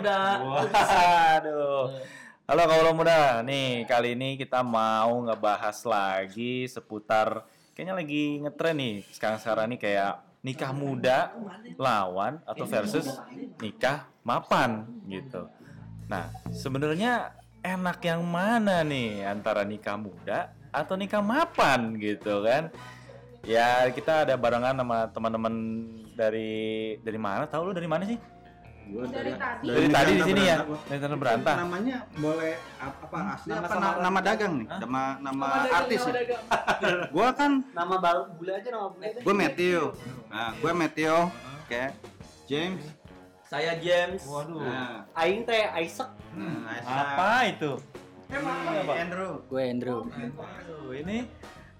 muda. Waduh. Halo kaulah muda. Nih, kali ini kita mau ngebahas lagi seputar kayaknya lagi ngetren nih sekarang-sekarang nih kayak nikah muda lawan atau versus nikah mapan gitu. Nah, sebenarnya enak yang mana nih antara nikah muda atau nikah mapan gitu kan? Ya, kita ada barengan sama teman-teman dari dari mana? Tahu lu dari mana sih? Gua Dari tadi. Dari tadi di sini ya. Dari tanah berantah. Namanya boleh apa, apa asli Nama apa nama, nama dagang nih? Nama nama artis ya? Gua kan Nama baru bule aja nama bule. gua Matthew. Nah, gua Matthew. Oke. James. Saya James. Waduh. Nah, Aing teh Isaac. nah, Aisyah. Apa itu? Ini Andrew. Gue Andrew. Waduh, ini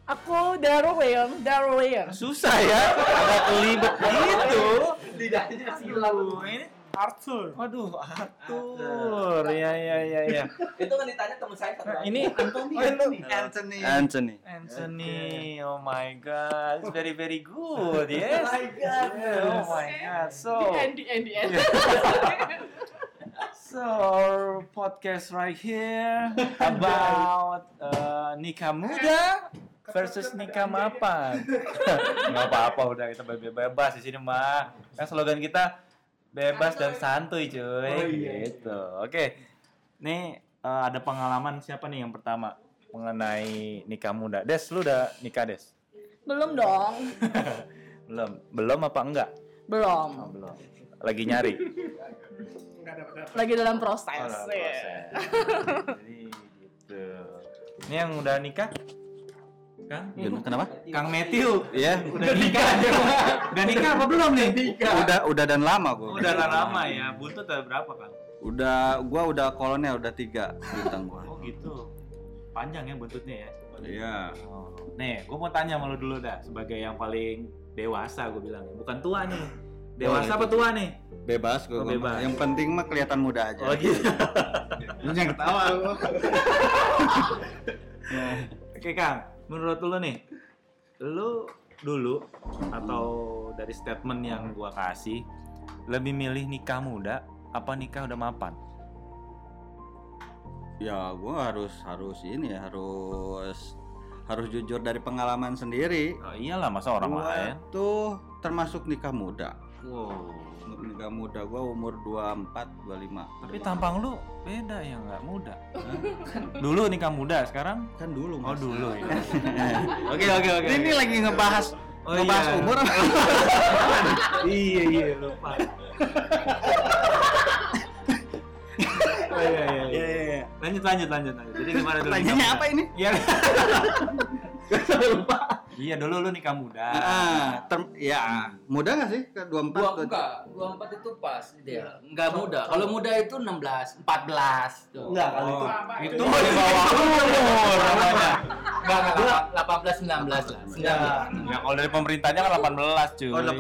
Aku Darwin, Darwin. susah ya. Agak kelibet gitu. Lidahnya silau. Ini Arthur. Waduh, Arthur. Ya ya ya ya. Itu kan ditanya teman saya satu. Lagi. ini Anthony. Oh, Anthony. Anthony. Anthony. Oh my god. It's very very good. Yes. Oh my God. Oh my god. So Andy, Andy, Andy. So our podcast right here about uh, nikah muda versus nikah mapan. Nggak apa-apa udah kita bebas, bebas di sini mah. Kan slogan kita bebas dan santuy cuy. Oh, iya. Gitu. Oke. Nih uh, ada pengalaman siapa nih yang pertama mengenai nikah muda? Des, lu udah nikah Des? Belum dong. belum. Belum apa enggak? Oh, Belum. belum. Lagi nyari. Lagi dalam proses. Oh, dalam ya. proses. Jadi gitu. Ini yang udah nikah? Kang? Kenapa? Kang Matthew. Iya. Udah nikah dia. Udah nikah apa belum nih? Udah udah dan lama gua. Udah lah lama ya. Buntut ada berapa, Kang? Udah gua udah kolonel udah tiga bintang gua. Oh gitu. Panjang ya buntutnya ya. Iya. Oh. Nih, gue mau tanya sama lu dulu dah sebagai yang paling dewasa gue bilang ya. Bukan tua nih. Dewasa apa tua nih? Bebas Oh, gua. gua bebas. Yang penting mah kelihatan muda aja. Oh gitu. Lu yang ketawa lu. Oke Kang, menurut lu nih, lu dulu atau dari statement yang gua kasih, lebih milih nikah muda apa nikah udah mapan? Ya, gua harus harus ini ya, harus harus jujur dari pengalaman sendiri. Oh iyalah masa orang Gua lain. tuh termasuk nikah muda. Wow. Nikah muda gua umur 24, 25. Tapi tampang lu beda ya nggak muda. dulu nikah muda, sekarang? kan dulu Oh Mas. dulu ya. Oke oke oke. Ini lagi ngebahas Oh, ngebahas iya. umur iya iya lupa. oh, iya, iya, iya. iya. Lanjut lanjut lanjut lanjut. Jadi gimana dulu? Tanyanya apa ini? Iya. Iya dulu lu nikah muda. Ah, term, ya, muda gak sih ke 24? Dua enggak, dua empat itu pas dia. Enggak muda. Kalau muda itu 16, 14 tuh. Enggak, kalau itu Itu mau di bawah umur namanya. Enggak, enggak, 18, 19 lah. 19. Ya kalau dari pemerintahnya kan 18 cuy. Oh, 18.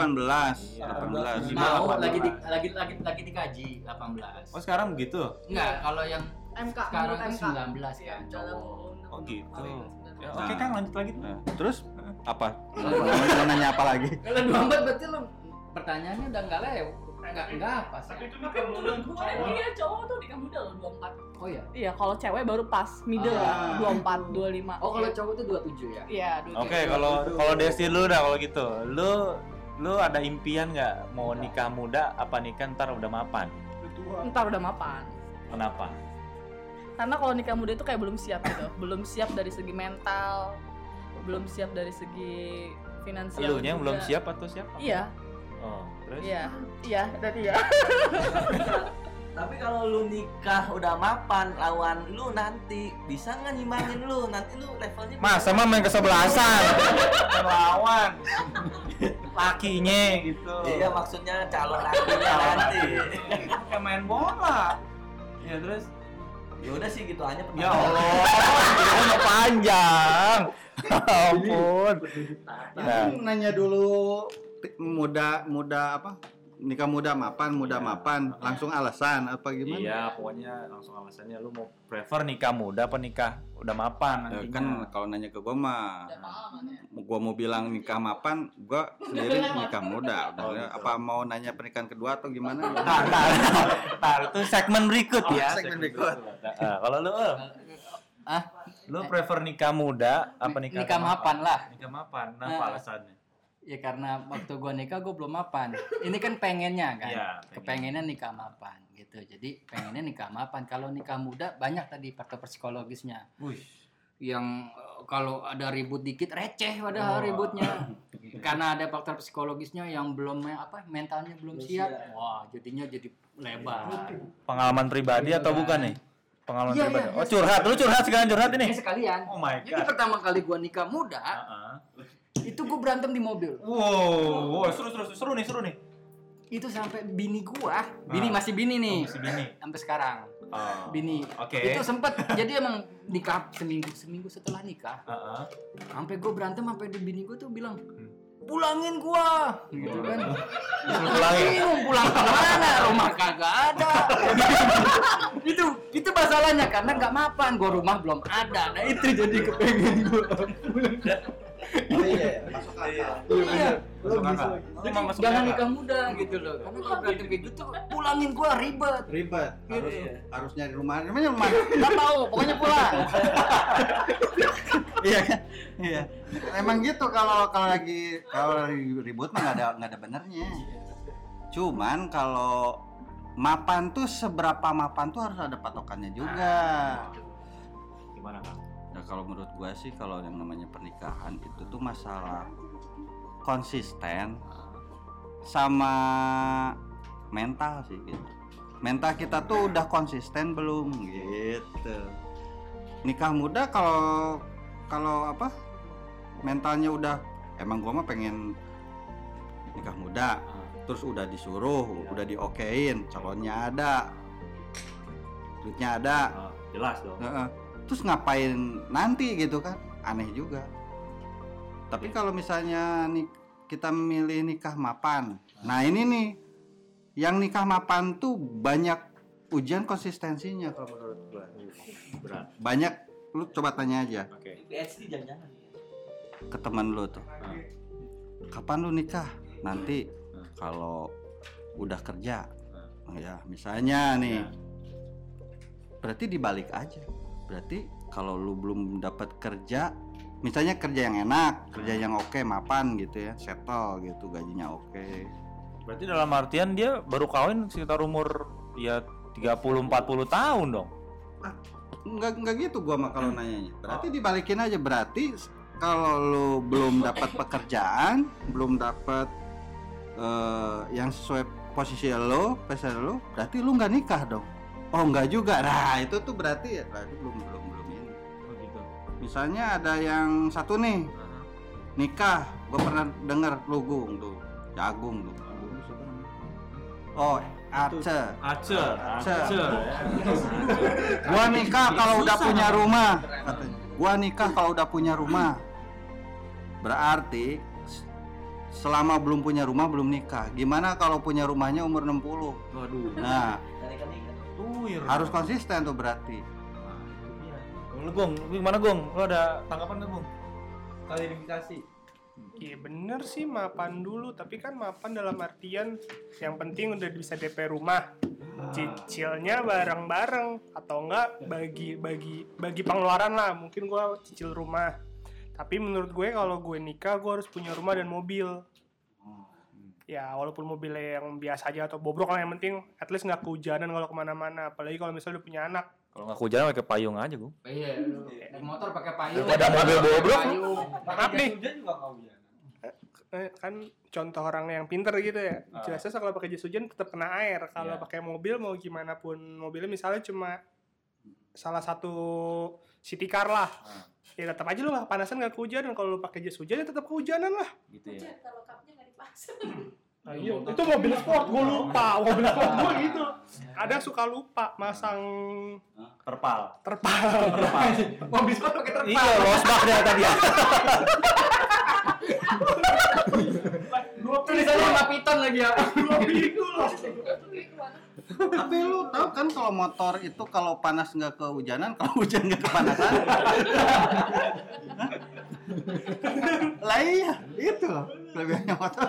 Iya. 18. Mau 18. lagi di, lagi lagi lagi dikaji 18. Oh sekarang begitu? Enggak, kalau yang MK, sekarang itu MK. 19 kan. Dalam Oh gitu. Ya, Nah. Oke Kang lanjut lagi. Nah, terus apa? Mau, nanya apa lagi? Kalau 24 berarti lu pertanyaannya udah enggak lewat. Enggak enggak apa sih. Kemarin iya cowok tuh nikah muda loh 24. Oh iya. Iya, kalau cewek baru pas middle Ah. lah, 24, 25. Oh, kalau cowok itu 27 ya? Iya, dua- Oke kalau kalau Desti lu dah kalau gitu. Lu lu ada impian nggak mau nikah muda apa nikah ntar udah mapan? Ntar udah mapan. Kenapa? Karena kalau nikah muda itu kayak belum siap gitu. belum siap dari segi mental, belum siap dari segi finansial. Lu yang belum siap atau siapa? Iya, Oh, terus? iya, iya, dan iya. Tapi kalau lu nikah udah mapan lawan lu nanti bisa nggak nyimbangin lu? Nanti lu levelnya Masa mah main kesebelasan lawan lakinya gitu. Iya maksudnya calon lakinya nanti. Kayak main bola. Ya terus Ya udah sih gitu aja Ya Allah, panjang. Ampun. Nah. nanya dulu muda muda apa? Nikah muda mapan, muda mapan, langsung alasan apa gimana? Iya, pokoknya langsung alasannya lu mau prefer nikah muda apa nikah udah mapan Ya, nantinya. kan kalau nanya ke gua mah ya. gua mau bilang nikah mapan, gua sendiri nikah muda. Udah, Oh, gitu. apa mau nanya pernikahan kedua atau gimana? Tar, tar, tar, itu segmen berikut Oh, ya. segmen berikut. Nah, kalau lu, El, Ah, lu prefer nikah muda apa nikah nikah mapan lah. Nikah mapan, nah, apa Nah. alasannya? Ya karena waktu gua nikah gua belum mapan. Ini kan pengennya kan. Iya, pengen. Kepengennya nikah mapan gitu. Jadi pengennya nikah mapan. Kalau nikah muda banyak tadi faktor psikologisnya. Wih, Yang eh, kalau ada ribut dikit receh Oh. padahal ributnya. Karena ada faktor psikologisnya yang belum apa mentalnya belum siap. Wah, jadinya jadi lebar. pengalaman pribadi atau bukan nih? Pengalaman Iya, pribadi. iya, oh, iya. curhat. Lu curhat sekarang curhat Ini ini. sekalian. Oh my Jadi god. pertama kali gua nikah muda, Heeh. Itu gua berantem di mobil. Wow, wow, seru seru seru nih, seru nih. Itu sampai bini gua, bini Ah. masih bini nih. Oh, masih bini. Sampai sekarang. Oh. Bini. Oke. Itu sempet jadi emang nikah seminggu seminggu setelah nikah. Heeh. Sampai gua berantem sampai di bini gua tuh bilang, Hmm. "Pulangin gua." Gitu kan. Pulangin. Bingung pulang ke mana? Rumah kagak ada. itu itu masalahnya karena nggak mapan. Gua rumah belum ada. Nah itu jadi kepengen gua. Oh iya, masuk akal. Iya. Masuk akal. Jadi Emang masuk jangan akal. nikah muda gitu loh. Karena kalau berantem kayak gitu pulangin gua ribet. Ribet, harus Iya. harus nyari rumah. Namanya rumah. Gak tahu, pokoknya pulang. Iya kan? Iya. Emang gitu kalau kalau lagi kalau lagi ribut mah nggak ada nggak ada benernya. Cuman kalau mapan tuh seberapa mapan tuh harus ada patokannya juga. Gimana, Kang? Nah kalau menurut gua sih kalau yang namanya pernikahan itu tuh masalah konsisten sama mental sih gitu. Mental kita tuh udah konsisten belum gitu. Nikah muda kalau kalau apa? Mentalnya udah emang gua mah pengen nikah muda. Terus udah disuruh, udah diokein, calonnya ada. Duitnya ada. Jelas dong. Terus ngapain nanti gitu kan? Aneh juga. Tapi kalau misalnya nih kita memilih nikah mapan. Nah, ini nih yang nikah mapan tuh banyak ujian konsistensinya kalau menurut gua. Berat. Banyak lu coba tanya aja jangan-jangan. ke teman lu tuh. Nah. Kapan lu nikah? Nanti Hmm. kalau udah kerja. Ya, misalnya nih. Ya. berarti dibalik aja berarti kalau lu belum dapat kerja misalnya kerja yang enak kerja yang oke mapan gitu ya settle gitu gajinya oke. Berarti dalam artian dia baru kawin sekitar umur ya 30 40 tahun dong. nggak nggak gitu gua mah kalau nanyanya. Berarti dibalikin aja. Berarti kalau lu belum dapat pekerjaan belum dapat eh, yang sesuai posisi lo pesan lo berarti lu nggak nikah dong oh nggak juga. Nah itu tuh berarti ya berarti belum belum belum ini. Oh gitu. misalnya ada yang satu nih nikah. Gue pernah dengar lugung tuh jagung tuh. Oh Ace Ace, Ace. Ace. gua nikah kalau udah punya rumah katanya. Gua nikah kalau udah punya rumah. Berarti selama belum punya rumah belum nikah. Gimana kalau punya rumahnya umur 60 Waduh. nah Tuir. harus konsisten tuh berarti Lu Gung, lu gimana Gung? Lu ada tanggapan nggak Gung? Klarifikasi. Iya bener sih mapan dulu, tapi kan mapan dalam artian yang penting udah bisa DP rumah, cicilnya bareng-bareng atau enggak bagi bagi bagi pengeluaran lah. Mungkin gua cicil rumah, tapi menurut gue kalau gue nikah gue harus punya rumah dan mobil. Ya walaupun mobilnya yang biasa aja atau bobrok lah yang penting at least nggak kehujanan kalau ke mana-mana. Apalagi kalau misalnya udah punya anak. Kalau nggak hujan pakai payung aja Gung. Iya, lu naik motor pakai payung. Ada mobil bobrok. Payung. Maaf nih, Hujan juga kau hujan. eh, kan contoh orang yang pinter gitu ya. Jelasnya kalau pakai jas hujan tetap kena air. Kalau Iya. pakai mobil mau gimana pun mobilnya misalnya cuma salah satu city car lah. Ya tetap aja lu nggak kepanasan nggak kehujanan. Kalau lu pakai jas hujan ya tetap kehujanan lah. Gitu ya. Kalau cupnya nggak Nah, iya, itu mobil sport gue lupa. Mobil sport gue gitu. Kadang suka lupa masang Terpal. terpal. Mobil sport pakai terpal. Iya, losbak dia tadi ya. Tulisannya sama piton lagi ya. Tapi lu tahu kan kalau motor itu kalau panas nggak kehujanan, kalau hujan nggak kepanasan. Lah iya, itu kelebihannya motor.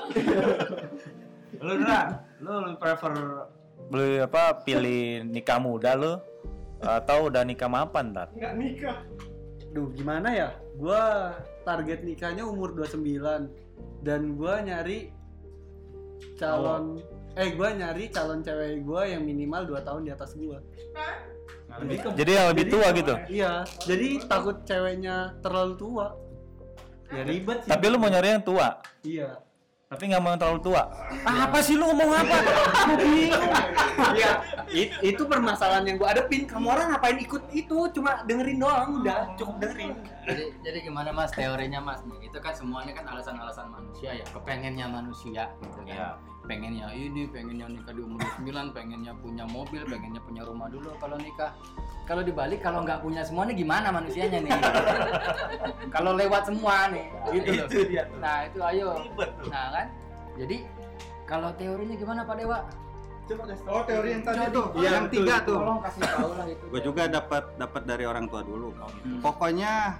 Lu Dra, lu lebih prefer beli apa pilih nikah muda lu atau udah nikah mapan ntar? Nggak nikah. Duh, gimana ya? Gua target nikahnya umur 29 dan gua nyari calon eh gua nyari calon cewek gua yang minimal 2 tahun di atas gua. Jadi yang lebih Jadi- tua gitu. Iya, jadi takut ceweknya terlalu tua. Ya ribet sih. Tapi lu mau nyari yang tua, Iya. tapi nggak mau yang terlalu tua. apa sih lu ngomong apa? Iya, it- itu permasalahan yang gua adepin. Kamu orang ngapain ikut itu? Cuma dengerin doang, udah cukup dengerin. jadi jadi gimana mas teorinya mas nih itu kan semuanya kan alasan-alasan manusia ya kepengennya manusia gitu kan Iya. Pengennya ini pengennya nikah di umur 9 pengennya punya mobil pengennya punya rumah dulu kalau nikah. Kalau dibalik kalau nggak punya semuanya gimana manusianya nih? Kalau lewat semua nih gitu loh. nah itu ayo. Nah kan? Jadi kalau teorinya gimana pak dewa? Oh teori yang tadi tuh, Iya, yang betul, tiga tuh. tolong kasih tahu lah itu. Gue juga dapat dapat dari orang tua dulu. Hmm. Pokoknya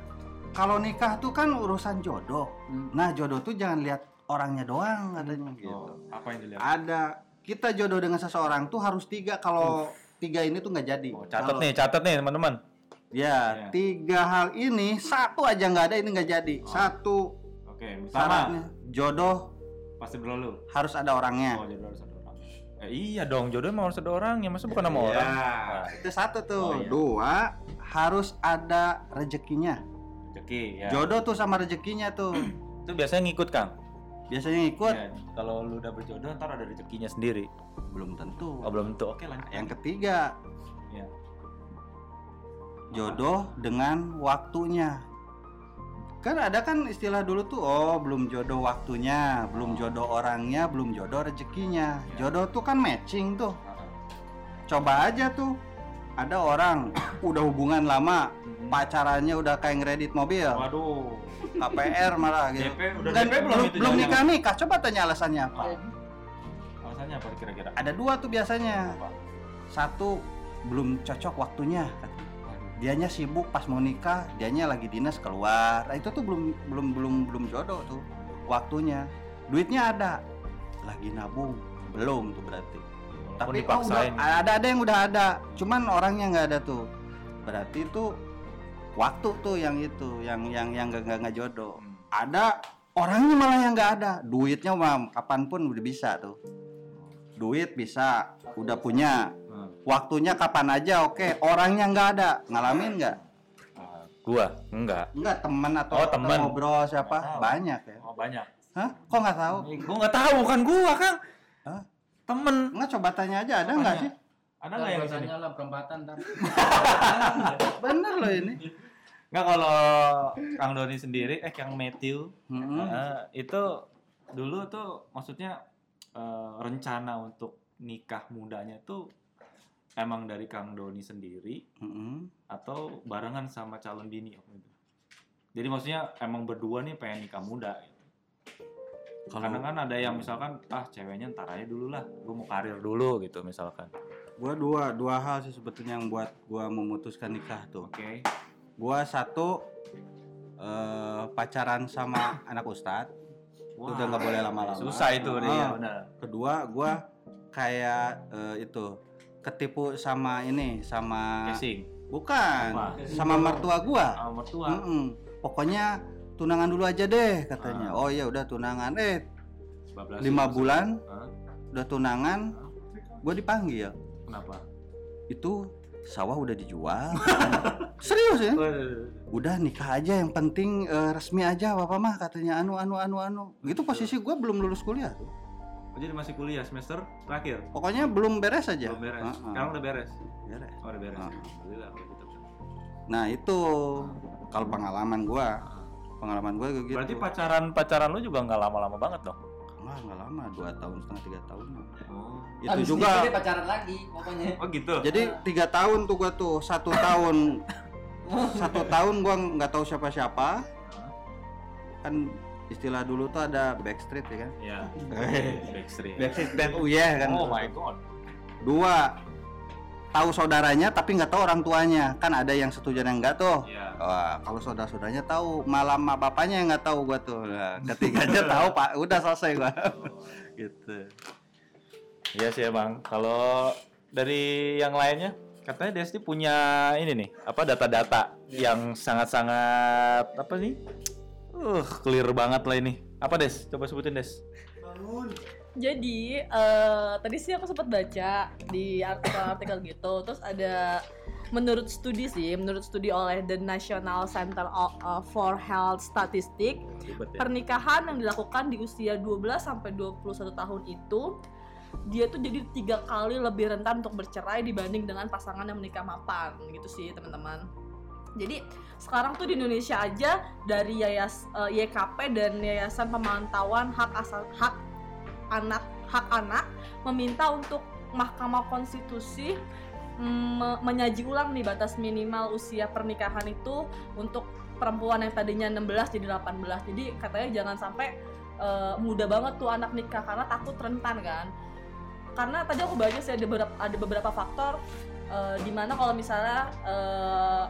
kalau nikah tuh kan urusan jodoh. Hmm. Nah jodoh tuh jangan lihat orangnya doang katanya gitu. apa yang dilihat? Ada kita jodoh dengan seseorang tuh harus tiga kalau tiga ini tuh nggak jadi. Oh, catat Kalau- nih, catat nih teman-teman. Ya, Ya. tiga hal ini satu aja nggak ada ini nggak jadi. Satu Oke, syaratnya jodoh pasti berlalu. harus ada orangnya. Oh, jodoh harus ada orang. Eh, iya dong, jodoh emang harus ada orangnya, masa bukan sama orang? Ya, itu satu tuh. Oh, iya. Dua harus ada rezekinya. Rezeki ya. Jodoh tuh sama rezekinya tuh. Itu biasanya ngikut, Kang. Biasanya ikut Ya, kalau lu udah berjodoh ntar ada rezekinya sendiri. belum tentu. Oh, belum tentu. Oke, lanjut. Yang ketiga, Ya. jodoh dengan waktunya. Kan ada kan istilah dulu tuh, oh belum jodoh waktunya, belum jodoh orangnya, belum jodoh rezekinya. Jodoh tuh kan matching tuh. Coba aja tuh, ada orang udah hubungan lama, pacarannya udah kayak ngeredit mobil, Waduh. KPR malah gitu. DP udah Dan DP belum belum, itu belum nikah nikah, coba tanya alasannya apa. Alasannya apa kira-kira? Ada dua tuh biasanya. Apa? Satu belum cocok waktunya. Dianya sibuk pas mau nikah, dianya lagi dinas keluar. Nah, itu tuh belum belum belum belum jodoh tuh waktunya. Duitnya ada, lagi nabung belum tuh berarti. Walaupun Tapi oh, udah, dipaksain. ada ada yang udah ada, cuman orangnya nggak ada tuh. Berarti itu waktu tuh yang itu, yang yang yang nggak nggak jodoh. Hmm. Ada orangnya malah yang nggak ada, duitnya mah kapan pun udah bisa tuh. Duit bisa, udah punya. Hmm. Waktunya kapan aja, oke. Orangnya nggak ada, ngalamin nggak? Ah, gua enggak. Nggak temen atau Oh, temen. ngobrol siapa? Banyak ya. Oh, banyak. Hah? Kok nggak tahu? Gua nggak tahu kan gua, Kang. Hah? Temen. Nggak coba tanya aja, ada nggak sih? Ada nggak yang? Tanya lah perempatan ntar Bener loh ini. Nggak kalau Kang Doni sendiri, eh Kang Matthew, Mm-mm. eh, itu dulu tuh maksudnya eh, rencana untuk nikah mudanya tuh emang dari Kang Doni sendiri Mm-mm. atau barengan sama calon bini waktu itu? Jadi maksudnya emang berdua nih pengen nikah muda. Gitu. Kalau Kadang kan ada yang misalkan ah ceweknya ntar aja dulu lah, gue mau karir dulu gitu misalkan. Gua dua dua hal sih sebetulnya yang buat gua memutuskan nikah tuh. Oke. Gua satu eh, pacaran sama anak ustad. Wah, udah nggak boleh lama-lama. Susah itu Ah. dia, benar. Kedua, gua kayak eh, itu ketipu sama ini sama Casing. bukan sama mertua gua. Sama mertua. Mm-mm. Pokoknya tunangan dulu aja deh katanya. Ah. Oh iya udah tunangan. Eh 12 lima bulan udah tunangan, gue dipanggil. Kenapa? Itu sawah udah dijual. Serius ya? Udah nikah aja yang penting eh, resmi aja bapak mah katanya anu anu anu anu. Gitu posisi gue belum lulus kuliah tuh. Oh, jadi masih kuliah semester terakhir? Pokoknya belum beres aja. Belum beres. Ah, ah. Sekarang udah beres. Beres. Oh, udah beres. Ah. Alhamdulillah kalau gitu. Nah itu kalau pengalaman gua, pengalaman gua gitu. Berarti pacaran pacaran lu juga nggak lama-lama banget dong? Wah nggak lama, dua tahun setengah tiga tahun. Oh. Itu Habis juga. dia pacaran lagi pokoknya Oh gitu. Jadi tiga tahun tuh gua tuh satu tahun, satu tahun gua nggak tahu siapa-siapa. Kan istilah dulu tuh ada backstreet ya kan Iya. Backstreet. backstreet band oh yeah kan Oh my god. dua tahu saudaranya tapi nggak tahu orang tuanya kan ada yang setuju yang nggak tuh Iya. Wah, kalau saudara saudaranya tahu malah mak bapaknya yang nggak tahu gua tuh nah, ketiganya tahu pak udah selesai gua gitu Iya sih emang. Kalau dari yang lainnya, katanya Desti punya ini nih, apa data-data yang sangat-sangat apa nih? Uh, clear banget lah ini. Apa Des? Coba sebutin Des. Jadi eh, tadi sih aku sempat baca di artikel-artikel gitu, terus ada menurut studi sih, menurut studi oleh the National Center uh, for Health Statistics, ya. pernikahan yang dilakukan di usia 12 sampai 21 tahun itu dia tuh jadi tiga kali lebih rentan untuk bercerai dibanding dengan pasangan yang menikah mapan gitu sih teman-teman. Jadi sekarang tuh di Indonesia aja dari yayas eh, YKP dan Yayasan Pemantauan Hak Asal Hak Anak Hak Anak meminta untuk Mahkamah Konstitusi mm, me- menyaji ulang nih batas minimal usia pernikahan itu untuk perempuan yang tadinya 16 jadi 18. Jadi katanya jangan sampai eh, muda banget tuh anak nikah karena takut rentan kan. Karena tadi aku baca sih ada beberapa ada beberapa faktor eh, di mana kalau misalnya eh,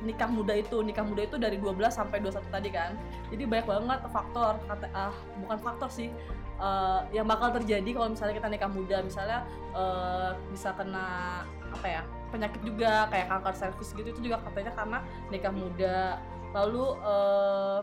nikah muda itu nikah muda itu dari 12 sampai 21 tadi kan. Jadi banyak banget faktor kata ah bukan faktor sih eh, yang bakal terjadi kalau misalnya kita nikah muda misalnya eh, bisa kena apa ya penyakit juga kayak kanker serviks gitu itu juga katanya karena nikah muda lalu eh,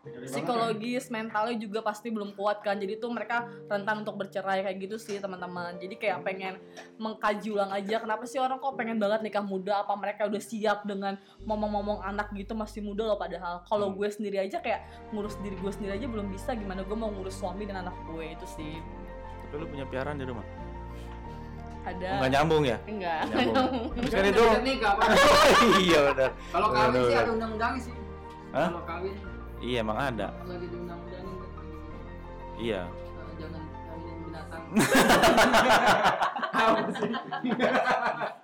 psikologis mentalnya juga pasti belum kuat kan. Jadi tuh mereka rentan untuk bercerai kayak gitu sih teman-teman. Jadi kayak pengen mengkaji ulang aja kenapa sih orang kok pengen banget nikah muda? Apa mereka udah siap dengan ngomong-ngomong anak gitu masih muda loh padahal? Kalau gue sendiri aja kayak ngurus diri gue sendiri aja belum bisa. Gimana gue mau ngurus suami dan anak gue? Itu sih. Tapi lu punya piaraan di rumah? ada. Enggak nyambung ya? enggak. Nyambung. Terus kan itu Udah nikah, iya benar. Kalau kawin Udah, sih ada undang-undang sih. Hah? Kalau kawin Iya emang ada. lagi di undang-undangin kan. Iya. Eh, jangan kawinin binatang. Apa sih?